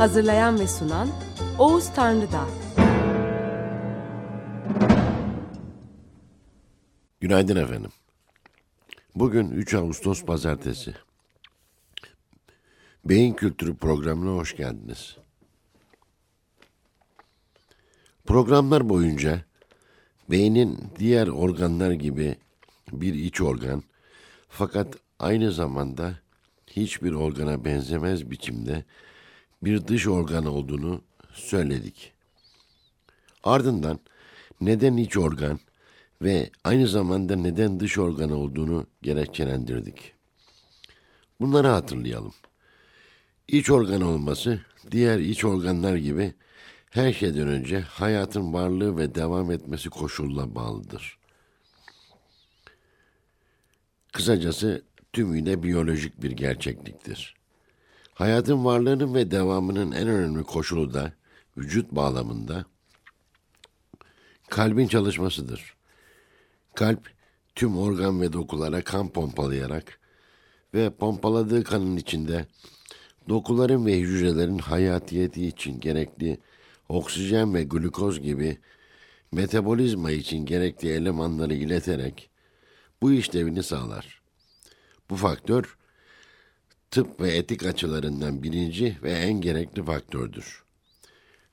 Hazırlayan ve sunan Oğuz Tanrıdağ. Günaydın efendim. Bugün 3 Ağustos Pazartesi. Beyin Kültürü programına hoş geldiniz. Programlar boyunca beynin diğer organlar gibi bir iç organ fakat aynı zamanda hiçbir organa benzemez biçimde bir dış organ olduğunu söyledik. Ardından neden iç organ ve aynı zamanda neden dış organ olduğunu gerekçelendirdik. Bunları hatırlayalım. İç organ olması diğer iç organlar gibi her şeyden önce hayatın varlığı ve devam etmesi koşulla bağlıdır. Kısacası tümüyle biyolojik bir gerçekliktir. Hayatın varlığının ve devamının en önemli koşulu da vücut bağlamında kalbin çalışmasıdır. Kalp tüm organ ve dokulara kan pompalayarak ve pompaladığı kanın içinde dokuların ve hücrelerin hayatiyeti için gerekli oksijen ve glukoz gibi metabolizma için gerekli elemanları ileterek bu işlevini sağlar. Bu faktör tıp ve etik açılarından birinci ve en gerekli faktördür.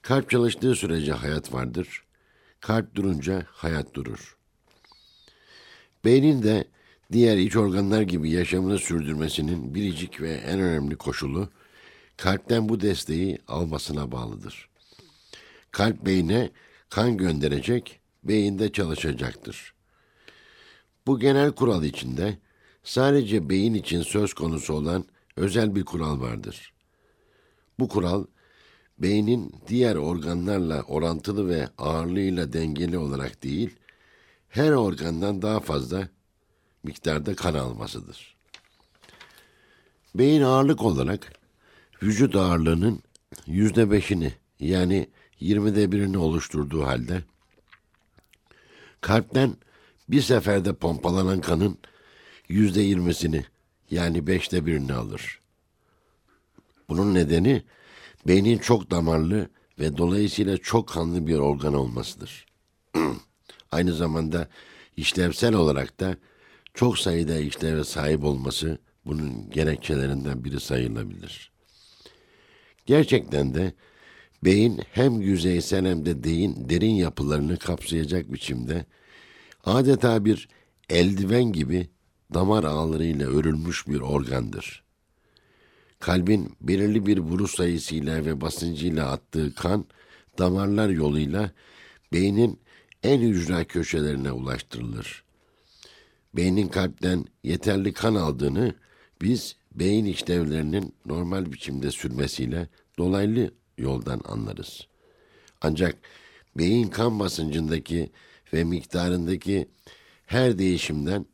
Kalp çalıştığı sürece hayat vardır. Kalp durunca hayat durur. Beynin de diğer iç organlar gibi yaşamını sürdürmesinin biricik ve en önemli koşulu kalpten bu desteği almasına bağlıdır. Kalp beyne kan gönderecek, beyinde çalışacaktır. Bu genel kural içinde sadece beyin için söz konusu olan özel bir kural vardır. Bu kural beynin diğer organlarla orantılı ve ağırlığıyla dengeli olarak değil, her organdan daha fazla miktarda kan almasıdır. Beyin ağırlık olarak vücut ağırlığının yüzde beşini yani yirmide birini oluşturduğu halde kalpten bir seferde pompalanan kanın yüzde yirmisini yani beşte birini alır. Bunun nedeni beynin çok damarlı ve dolayısıyla çok kanlı bir organ olmasıdır. Aynı zamanda işlevsel olarak da çok sayıda işleve sahip olması bunun gerekçelerinden biri sayılabilir. Gerçekten de beyin hem yüzeysel hem de derin, derin yapılarını kapsayacak biçimde adeta bir eldiven gibi damar ağlarıyla örülmüş bir organdır. Kalbin belirli bir vuruş sayısıyla ve basıncıyla attığı kan damarlar yoluyla beynin en ücra köşelerine ulaştırılır. Beynin kalpten yeterli kan aldığını biz beyin işlevlerinin normal biçimde sürmesiyle dolaylı yoldan anlarız. Ancak beyin kan basıncındaki ve miktarındaki her değişimden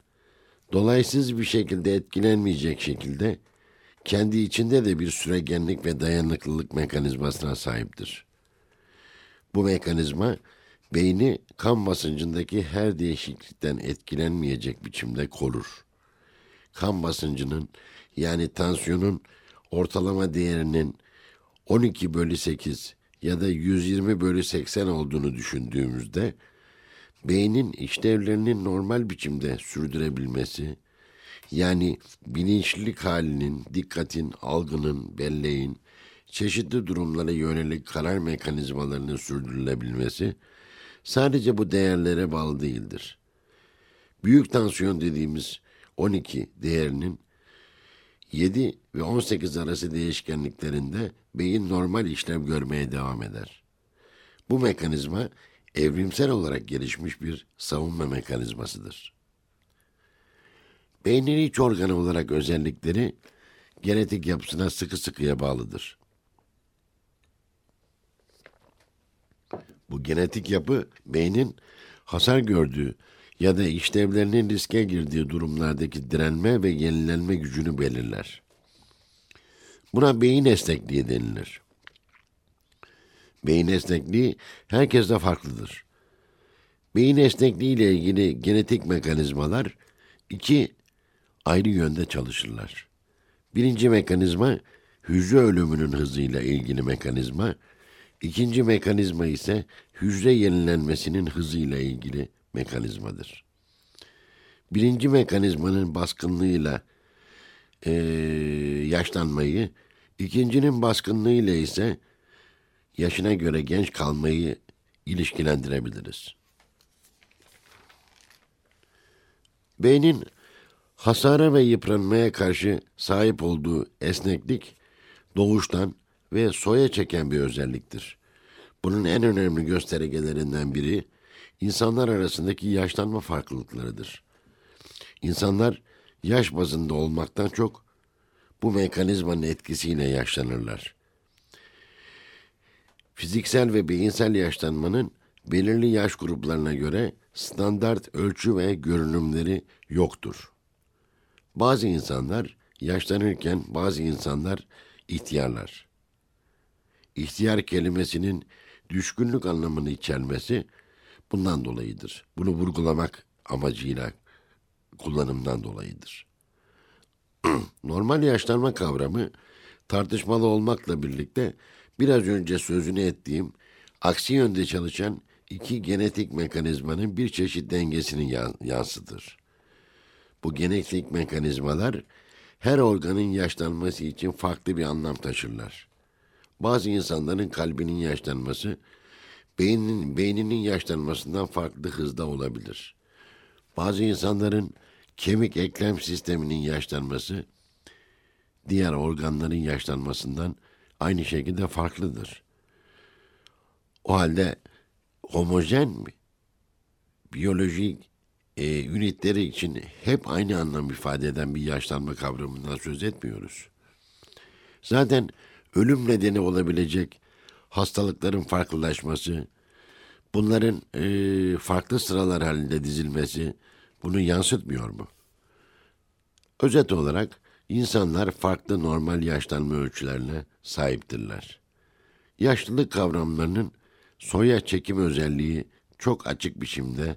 dolaysız bir şekilde etkilenmeyecek şekilde kendi içinde de bir süregenlik ve dayanıklılık mekanizmasına sahiptir. Bu mekanizma beyni kan basıncındaki her değişiklikten etkilenmeyecek biçimde korur. Kan basıncının yani tansiyonun ortalama değerinin 12 bölü 8 ya da 120 bölü 80 olduğunu düşündüğümüzde beynin işlevlerinin normal biçimde sürdürebilmesi, yani bilinçlilik halinin, dikkatin, algının, belleğin, çeşitli durumlara yönelik karar mekanizmalarının sürdürülebilmesi sadece bu değerlere bağlı değildir. Büyük tansiyon dediğimiz 12 değerinin 7 ve 18 arası değişkenliklerinde beyin normal işlem görmeye devam eder. Bu mekanizma evrimsel olarak gelişmiş bir savunma mekanizmasıdır. Beynin iç organı olarak özellikleri genetik yapısına sıkı sıkıya bağlıdır. Bu genetik yapı beynin hasar gördüğü ya da işlevlerinin riske girdiği durumlardaki direnme ve yenilenme gücünü belirler. Buna beyin esnekliği denilir. Beyin esnekliği herkeste farklıdır. Beyin esnekliği ile ilgili genetik mekanizmalar iki ayrı yönde çalışırlar. Birinci mekanizma hücre ölümünün hızıyla ilgili mekanizma, ikinci mekanizma ise hücre yenilenmesinin hızıyla ilgili mekanizmadır. Birinci mekanizmanın baskınlığıyla e, yaşlanmayı, ikincinin baskınlığıyla ise yaşına göre genç kalmayı ilişkilendirebiliriz. Beynin hasara ve yıpranmaya karşı sahip olduğu esneklik doğuştan ve soya çeken bir özelliktir. Bunun en önemli göstergelerinden biri insanlar arasındaki yaşlanma farklılıklarıdır. İnsanlar yaş bazında olmaktan çok bu mekanizmanın etkisiyle yaşlanırlar. Fiziksel ve beyinsel yaşlanmanın belirli yaş gruplarına göre standart ölçü ve görünümleri yoktur. Bazı insanlar yaşlanırken bazı insanlar ihtiyarlar. İhtiyar kelimesinin düşkünlük anlamını içermesi bundan dolayıdır. Bunu vurgulamak amacıyla kullanımdan dolayıdır. Normal yaşlanma kavramı tartışmalı olmakla birlikte biraz önce sözünü ettiğim aksi yönde çalışan iki genetik mekanizmanın bir çeşit dengesini yansıtır. Bu genetik mekanizmalar her organın yaşlanması için farklı bir anlam taşırlar. Bazı insanların kalbinin yaşlanması beyninin, beyninin yaşlanmasından farklı hızda olabilir. Bazı insanların kemik eklem sisteminin yaşlanması diğer organların yaşlanmasından aynı şekilde farklıdır. O halde homojen mi? Biyolojik e, ünitleri için hep aynı anlam ifade eden bir yaşlanma kavramından söz etmiyoruz. Zaten ölüm nedeni olabilecek hastalıkların farklılaşması, bunların e, farklı sıralar halinde dizilmesi bunu yansıtmıyor mu? Özet olarak insanlar farklı normal yaşlanma ölçülerine sahiptirler. Yaşlılık kavramlarının soya çekim özelliği çok açık biçimde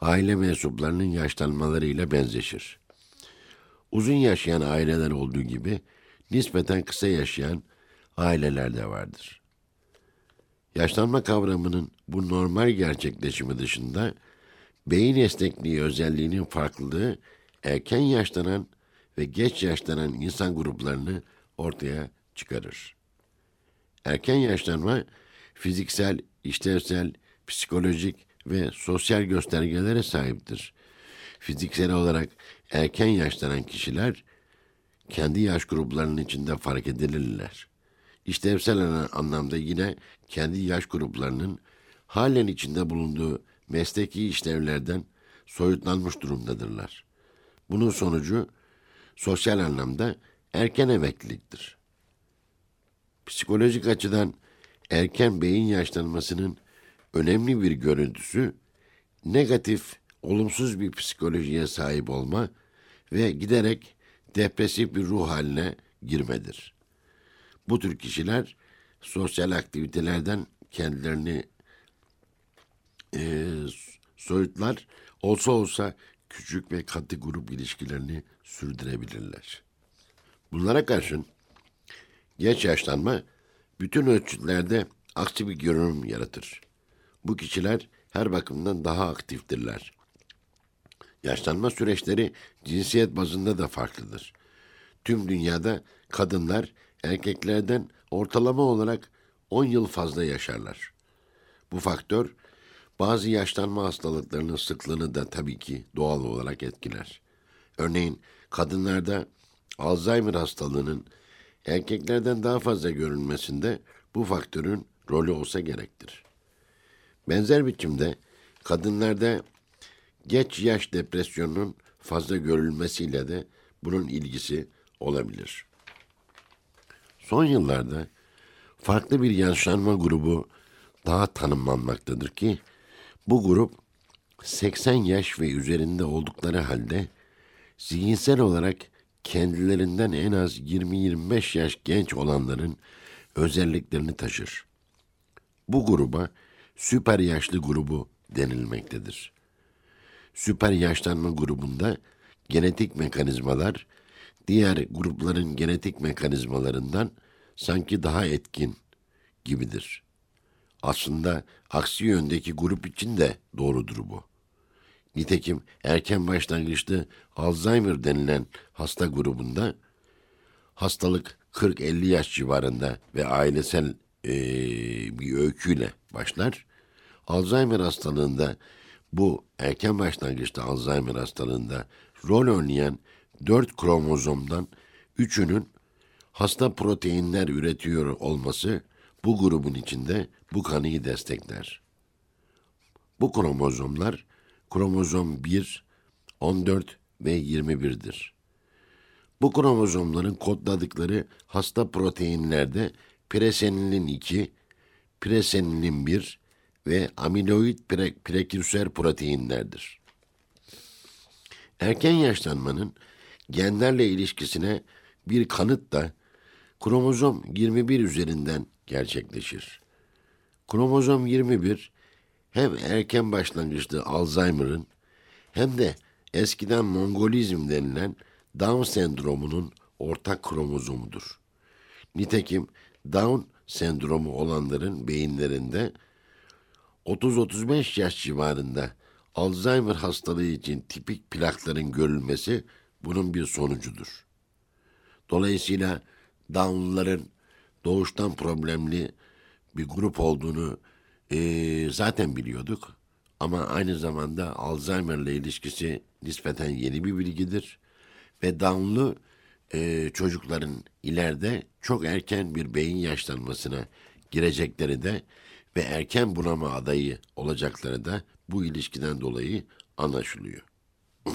aile mensuplarının yaşlanmalarıyla benzeşir. Uzun yaşayan aileler olduğu gibi nispeten kısa yaşayan aileler de vardır. Yaşlanma kavramının bu normal gerçekleşimi dışında beyin esnekliği özelliğinin farklılığı erken yaşlanan ve geç yaşlanan insan gruplarını ortaya çıkarır. Erken yaşlanma fiziksel, işlevsel, psikolojik ve sosyal göstergelere sahiptir. Fiziksel olarak erken yaşlanan kişiler kendi yaş gruplarının içinde fark edilirler. İşlevsel anlamda yine kendi yaş gruplarının halen içinde bulunduğu mesleki işlevlerden soyutlanmış durumdadırlar. Bunun sonucu sosyal anlamda erken emekliliktir. Psikolojik açıdan erken beyin yaşlanmasının önemli bir görüntüsü negatif, olumsuz bir psikolojiye sahip olma ve giderek depresif bir ruh haline girmedir. Bu tür kişiler sosyal aktivitelerden kendilerini e, soyutlar, olsa olsa küçük ve katı grup ilişkilerini sürdürebilirler. Bunlara karşın geç yaşlanma bütün ölçütlerde aksi bir görünüm yaratır. Bu kişiler her bakımdan daha aktiftirler. Yaşlanma süreçleri cinsiyet bazında da farklıdır. Tüm dünyada kadınlar erkeklerden ortalama olarak 10 yıl fazla yaşarlar. Bu faktör bazı yaşlanma hastalıklarının sıklığını da tabii ki doğal olarak etkiler. Örneğin kadınlarda Alzheimer hastalığının erkeklerden daha fazla görülmesinde bu faktörün rolü olsa gerektir. Benzer biçimde kadınlarda geç yaş depresyonunun fazla görülmesiyle de bunun ilgisi olabilir. Son yıllarda farklı bir yaşlanma grubu daha tanımlanmaktadır ki bu grup 80 yaş ve üzerinde oldukları halde zihinsel olarak kendilerinden en az 20-25 yaş genç olanların özelliklerini taşır. Bu gruba süper yaşlı grubu denilmektedir. Süper yaşlanma grubunda genetik mekanizmalar diğer grupların genetik mekanizmalarından sanki daha etkin gibidir. Aslında aksi yöndeki grup için de doğrudur bu. Nitekim erken başlangıçlı Alzheimer denilen hasta grubunda hastalık 40-50 yaş civarında ve ailesel e, bir öyküyle başlar. Alzheimer hastalığında bu erken başlangıçta Alzheimer hastalığında rol oynayan 4 kromozomdan 3'ünün hasta proteinler üretiyor olması bu grubun içinde bu kanıyı destekler. Bu kromozomlar kromozom 1, 14 ve 21'dir. Bu kromozomların kodladıkları hasta proteinlerde presenilin 2, presenilin 1 ve amiloid pre prekürsör proteinlerdir. Erken yaşlanmanın genlerle ilişkisine bir kanıt da kromozom 21 üzerinden gerçekleşir. Kromozom 21 hem erken başlangıçlı Alzheimer'ın hem de eskiden Mongolizm denilen Down sendromunun ortak kromozomudur. Nitekim Down sendromu olanların beyinlerinde 30-35 yaş civarında Alzheimer hastalığı için tipik plakların görülmesi bunun bir sonucudur. Dolayısıyla Down'ların doğuştan problemli bir grup olduğunu e, zaten biliyorduk. Ama aynı zamanda Alzheimer ile ilişkisi nispeten yeni bir bilgidir. Ve Down'lu e, çocukların ileride çok erken bir beyin yaşlanmasına girecekleri de ve erken bunama adayı olacakları da bu ilişkiden dolayı anlaşılıyor.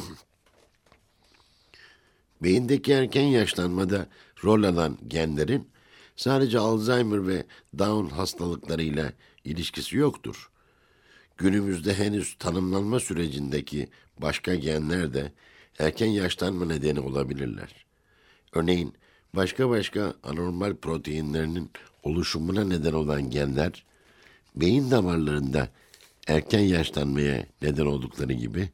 Beyindeki erken yaşlanmada rol alan genlerin sadece Alzheimer ve Down hastalıklarıyla ilişkisi yoktur. Günümüzde henüz tanımlanma sürecindeki başka genler de erken yaşlanma nedeni olabilirler. Örneğin başka başka anormal proteinlerinin oluşumuna neden olan genler beyin damarlarında erken yaşlanmaya neden oldukları gibi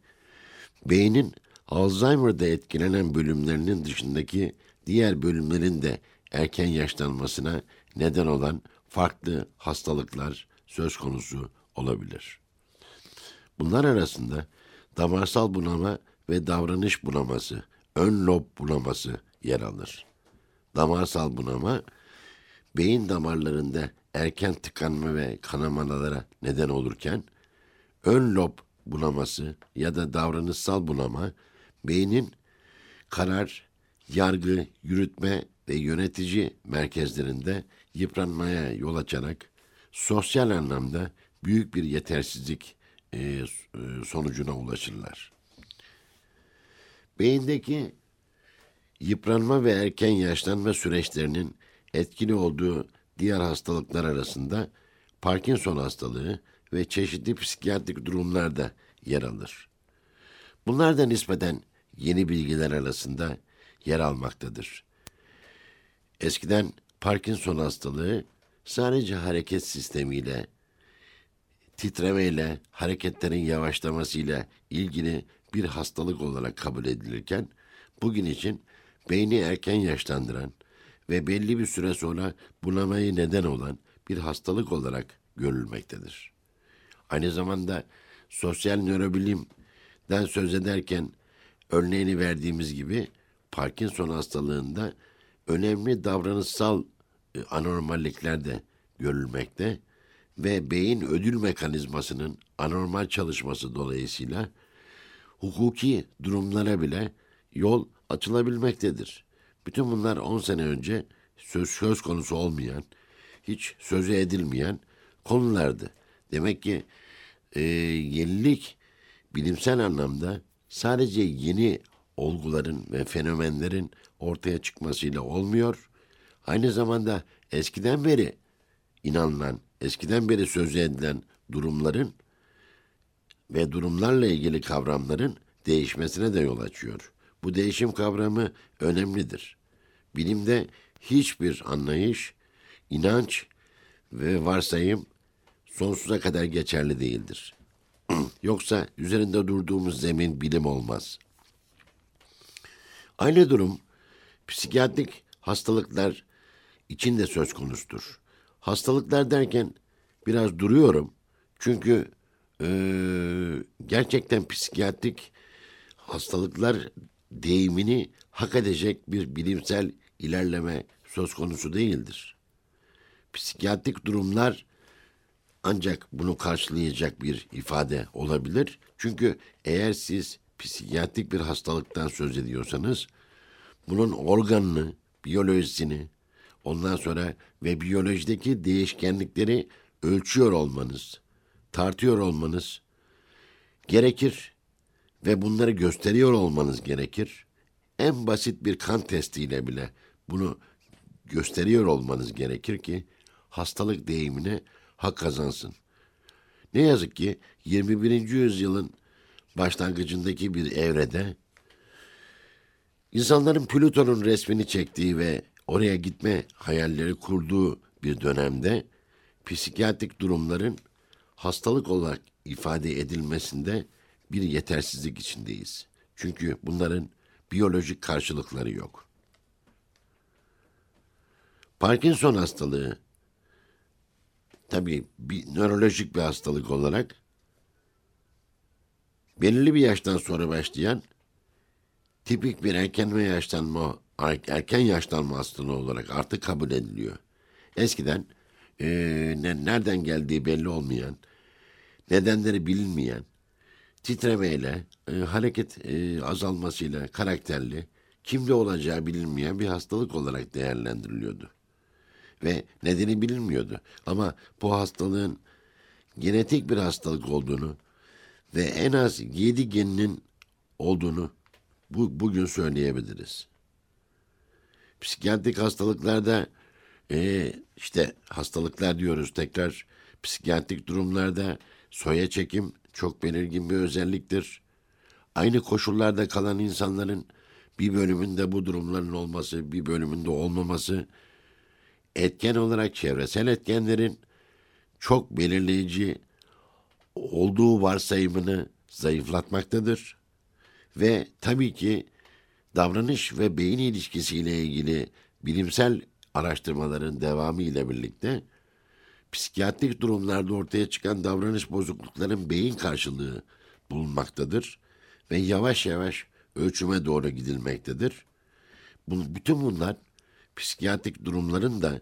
beynin Alzheimer'da etkilenen bölümlerinin dışındaki diğer bölümlerin de erken yaşlanmasına neden olan farklı hastalıklar söz konusu olabilir. Bunlar arasında damarsal bunama ve davranış bunaması, ön lob bunaması yer alır. Damarsal bunama, beyin damarlarında erken tıkanma ve kanamalara neden olurken, ön lob bunaması ya da davranışsal bunama, beynin karar, yargı, yürütme ve yönetici merkezlerinde yıpranmaya yol açarak sosyal anlamda büyük bir yetersizlik e, e, sonucuna ulaşırlar. Beyindeki yıpranma ve erken yaşlanma süreçlerinin etkili olduğu diğer hastalıklar arasında Parkinson hastalığı ve çeşitli psikiyatrik durumlarda yer alır. Bunlar da nispeten yeni bilgiler arasında yer almaktadır. Eskiden Parkinson hastalığı sadece hareket sistemiyle, titremeyle, hareketlerin yavaşlamasıyla ilgili bir hastalık olarak kabul edilirken, bugün için beyni erken yaşlandıran ve belli bir süre sonra bunamayı neden olan bir hastalık olarak görülmektedir. Aynı zamanda sosyal nörobilimden söz ederken örneğini verdiğimiz gibi Parkinson hastalığında önemli davranışsal anormallikler de görülmekte ve beyin ödül mekanizmasının anormal çalışması dolayısıyla hukuki durumlara bile yol açılabilmektedir. Bütün bunlar 10 sene önce söz, söz konusu olmayan, hiç sözü edilmeyen konulardı. Demek ki e, yenilik bilimsel anlamda sadece yeni olguların ve fenomenlerin ortaya çıkmasıyla olmuyor. Aynı zamanda eskiden beri inanılan, eskiden beri sözü edilen durumların ve durumlarla ilgili kavramların değişmesine de yol açıyor. Bu değişim kavramı önemlidir. Bilimde hiçbir anlayış, inanç ve varsayım sonsuza kadar geçerli değildir. Yoksa üzerinde durduğumuz zemin bilim olmaz. Aynı durum psikiyatrik hastalıklar için de söz konusudur. Hastalıklar derken biraz duruyorum. Çünkü e, gerçekten psikiyatrik hastalıklar deyimini hak edecek bir bilimsel ilerleme söz konusu değildir. Psikiyatrik durumlar ancak bunu karşılayacak bir ifade olabilir. Çünkü eğer siz psikiyatrik bir hastalıktan söz ediyorsanız bunun organını, biyolojisini, ondan sonra ve biyolojideki değişkenlikleri ölçüyor olmanız, tartıyor olmanız gerekir ve bunları gösteriyor olmanız gerekir. En basit bir kan testiyle bile bunu gösteriyor olmanız gerekir ki hastalık deyimine hak kazansın. Ne yazık ki 21. yüzyılın başlangıcındaki bir evrede insanların Plüton'un resmini çektiği ve oraya gitme hayalleri kurduğu bir dönemde psikiyatrik durumların hastalık olarak ifade edilmesinde bir yetersizlik içindeyiz. Çünkü bunların biyolojik karşılıkları yok. Parkinson hastalığı tabii bir nörolojik bir hastalık olarak belirli bir yaştan sonra başlayan tipik bir erken ve yaşlanma erken yaşlanma hastalığı olarak artık kabul ediliyor. Eskiden e, ne, nereden geldiği belli olmayan, nedenleri bilinmeyen, titremeyle, e, hareket e, azalmasıyla karakterli, kimde olacağı bilinmeyen bir hastalık olarak değerlendiriliyordu. Ve nedeni bilinmiyordu. Ama bu hastalığın genetik bir hastalık olduğunu ve en az yedi geninin olduğunu bu, bugün söyleyebiliriz. Psikiyatrik hastalıklarda e, işte hastalıklar diyoruz tekrar psikiyatrik durumlarda soya çekim çok belirgin bir özelliktir. Aynı koşullarda kalan insanların bir bölümünde bu durumların olması, bir bölümünde olmaması etken olarak çevresel etkenlerin çok belirleyici olduğu varsayımını zayıflatmaktadır. Ve tabii ki davranış ve beyin ilişkisiyle ilgili bilimsel araştırmaların devamı ile birlikte psikiyatrik durumlarda ortaya çıkan davranış bozuklukların beyin karşılığı bulunmaktadır ve yavaş yavaş ölçüme doğru gidilmektedir. Bu, bütün bunlar psikiyatrik durumların da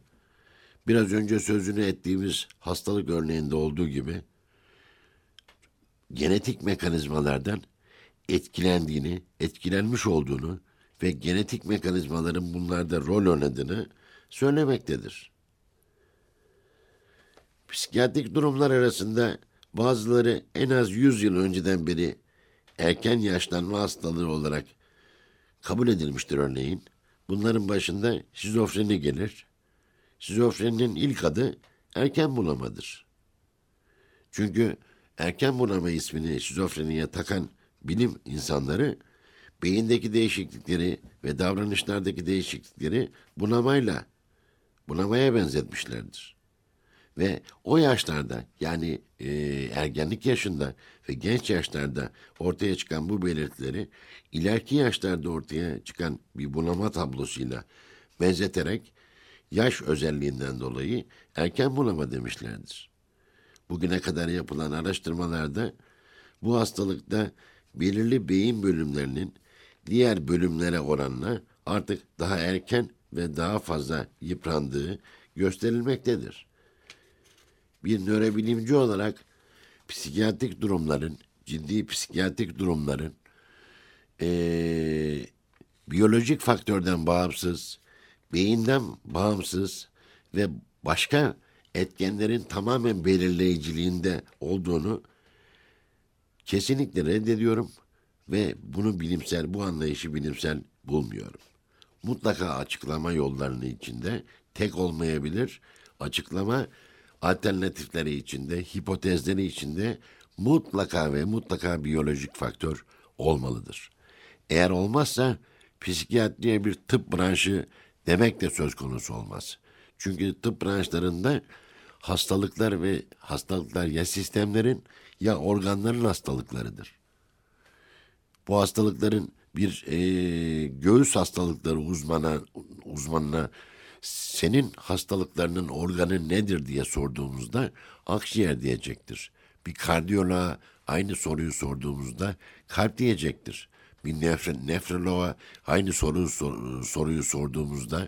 biraz önce sözünü ettiğimiz hastalık örneğinde olduğu gibi genetik mekanizmalardan etkilendiğini, etkilenmiş olduğunu ve genetik mekanizmaların bunlarda rol oynadığını söylemektedir. Psikiyatrik durumlar arasında bazıları en az 100 yıl önceden beri erken yaşlanma hastalığı olarak kabul edilmiştir örneğin. Bunların başında şizofreni gelir. Şizofreninin ilk adı erken bulamadır. Çünkü erken bulama ismini şizofreniye takan bilim insanları beyindeki değişiklikleri ve davranışlardaki değişiklikleri bunamayla, bunamaya benzetmişlerdir. Ve o yaşlarda yani e, ergenlik yaşında ve genç yaşlarda ortaya çıkan bu belirtileri ileriki yaşlarda ortaya çıkan bir bunama tablosuyla benzeterek yaş özelliğinden dolayı erken bunama demişlerdir. Bugüne kadar yapılan araştırmalarda bu hastalıkta belirli beyin bölümlerinin diğer bölümlere oranla artık daha erken ve daha fazla yıprandığı gösterilmektedir. Bir nörobilimci olarak psikiyatrik durumların, ciddi psikiyatrik durumların ee, biyolojik faktörden bağımsız, beyinden bağımsız ve başka etkenlerin tamamen belirleyiciliğinde olduğunu kesinlikle reddediyorum ve bunu bilimsel, bu anlayışı bilimsel bulmuyorum. mutlaka açıklama yollarının içinde tek olmayabilir. Açıklama alternatifleri içinde, hipotezleri içinde mutlaka ve mutlaka biyolojik faktör olmalıdır. Eğer olmazsa psikiyatriye bir tıp branşı demek de söz konusu olmaz. Çünkü tıp branşlarında hastalıklar ve hastalıklar ya sistemlerin ya organların hastalıklarıdır. Bu hastalıkların bir e, göğüs hastalıkları uzmana uzmanına senin hastalıklarının organı nedir diye sorduğumuzda akciğer diyecektir. Bir kardiyoloğa aynı soruyu sorduğumuzda kalp diyecektir. Bir nefre, nefroloğa aynı soruyu, sor, soruyu sorduğumuzda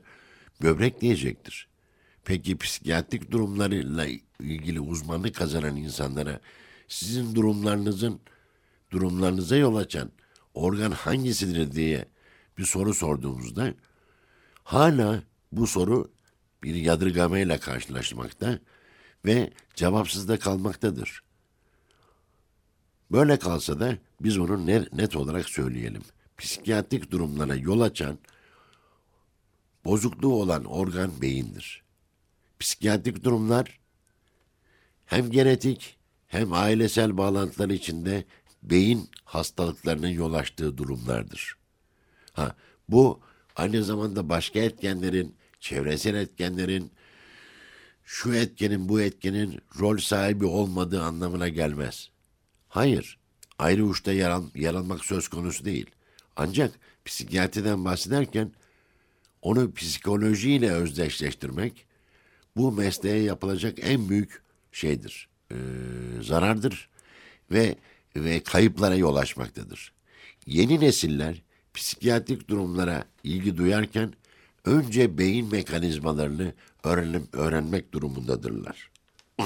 böbrek diyecektir. Peki psikiyatrik durumlarıyla ilgili uzmanlık kazanan insanlara sizin durumlarınızın durumlarınıza yol açan organ hangisidir diye bir soru sorduğumuzda hala bu soru bir yadırgamayla karşılaşmakta ve cevapsız da kalmaktadır. Böyle kalsa da biz onu net olarak söyleyelim. Psikiyatrik durumlara yol açan, bozukluğu olan organ beyindir. Psikiyatrik durumlar hem genetik hem ailesel bağlantılar içinde beyin hastalıklarının yol açtığı durumlardır. Ha, bu aynı zamanda başka etkenlerin, çevresel etkenlerin, şu etkenin bu etkenin rol sahibi olmadığı anlamına gelmez. Hayır, ayrı uçta yer, al, yer almak söz konusu değil. Ancak psikiyatriden bahsederken onu psikolojiyle özdeşleştirmek bu mesleğe yapılacak en büyük şeydir, e, zarardır ve ve kayıplara yol açmaktadır. Yeni nesiller psikiyatrik durumlara ilgi duyarken önce beyin mekanizmalarını öğrenim, öğrenmek durumundadırlar.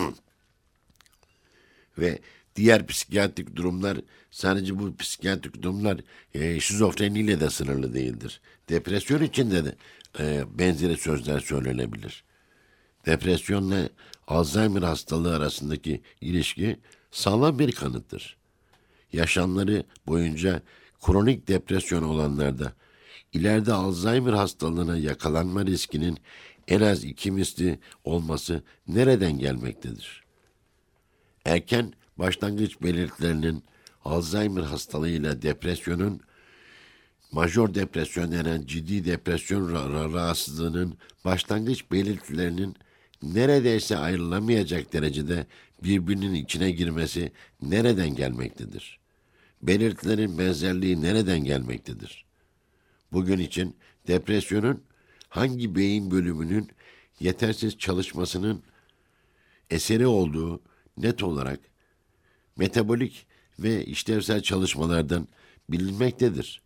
ve diğer psikiyatrik durumlar sadece bu psikiyatrik durumlar e, şizofreniyle de sınırlı değildir. Depresyon içinde de e, benzeri sözler söylenebilir. Depresyonla Alzheimer hastalığı arasındaki ilişki sağlam bir kanıttır. Yaşamları boyunca kronik depresyon olanlarda ileride Alzheimer hastalığına yakalanma riskinin en az iki misli olması nereden gelmektedir? Erken başlangıç belirtilerinin Alzheimer hastalığıyla depresyonun major depresyon denen ciddi depresyon rahatsızlığının başlangıç belirtilerinin neredeyse ayrılamayacak derecede birbirinin içine girmesi nereden gelmektedir? Belirtilerin benzerliği nereden gelmektedir? Bugün için depresyonun hangi beyin bölümünün yetersiz çalışmasının eseri olduğu net olarak metabolik ve işlevsel çalışmalardan bilinmektedir.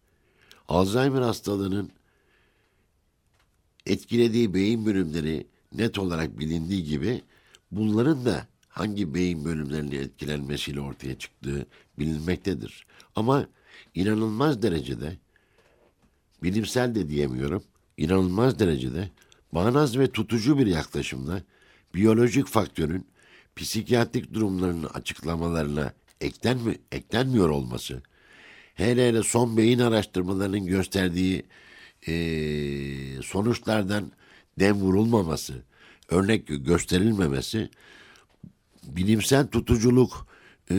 Alzheimer hastalığının etkilediği beyin bölümleri net olarak bilindiği gibi bunların da hangi beyin bölümlerinin etkilenmesiyle ortaya çıktığı bilinmektedir. Ama inanılmaz derecede bilimsel de diyemiyorum, inanılmaz derecede bağnaz ve tutucu bir yaklaşımla biyolojik faktörün psikiyatrik durumlarının açıklamalarına eklenmi, eklenmiyor olması, hele hele son beyin araştırmalarının gösterdiği e, sonuçlardan dem vurulmaması, örnek gösterilmemesi, bilimsel tutuculuk e,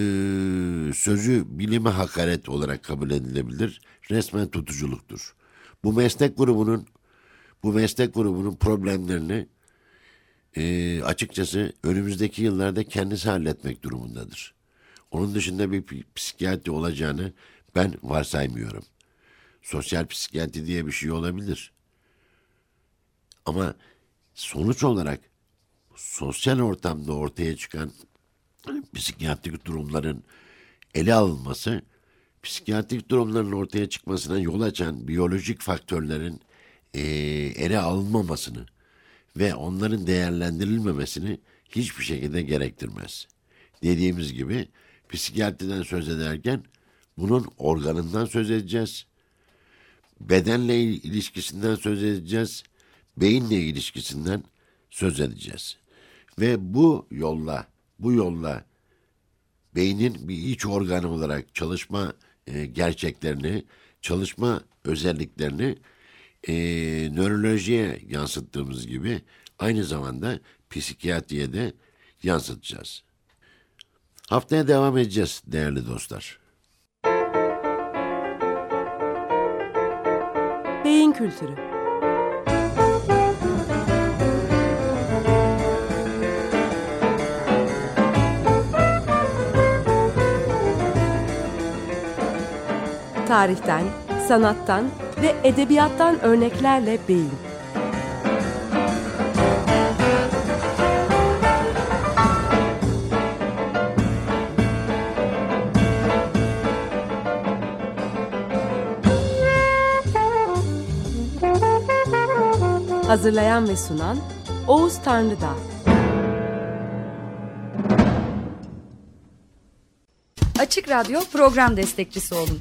sözü bilime hakaret olarak kabul edilebilir. Resmen tutuculuktur. Bu meslek grubunun bu meslek grubunun problemlerini e, açıkçası önümüzdeki yıllarda kendisi halletmek durumundadır. Onun dışında bir psikiyatri olacağını ben varsaymıyorum. Sosyal psikiyatri diye bir şey olabilir. Ama sonuç olarak sosyal ortamda ortaya çıkan psikiyatrik durumların ele alınması, psikiyatrik durumların ortaya çıkmasına yol açan biyolojik faktörlerin e, ele alınmamasını ve onların değerlendirilmemesini hiçbir şekilde gerektirmez. Dediğimiz gibi psikiyatriden söz ederken bunun organından söz edeceğiz. Bedenle ilişkisinden söz edeceğiz. Beyinle ilişkisinden söz edeceğiz. Ve bu yolla, bu yolla beynin bir iç organı olarak çalışma e, gerçeklerini, çalışma özelliklerini e, nörolojiye yansıttığımız gibi aynı zamanda psikiyatriye de yansıtacağız. Haftaya devam edeceğiz değerli dostlar. Beyin kültürü. Tarihten, sanattan ve edebiyattan örneklerle beyin. Hazırlayan ve sunan Oğuz Tanrıdağ. Açık Radyo program destekçisi olun.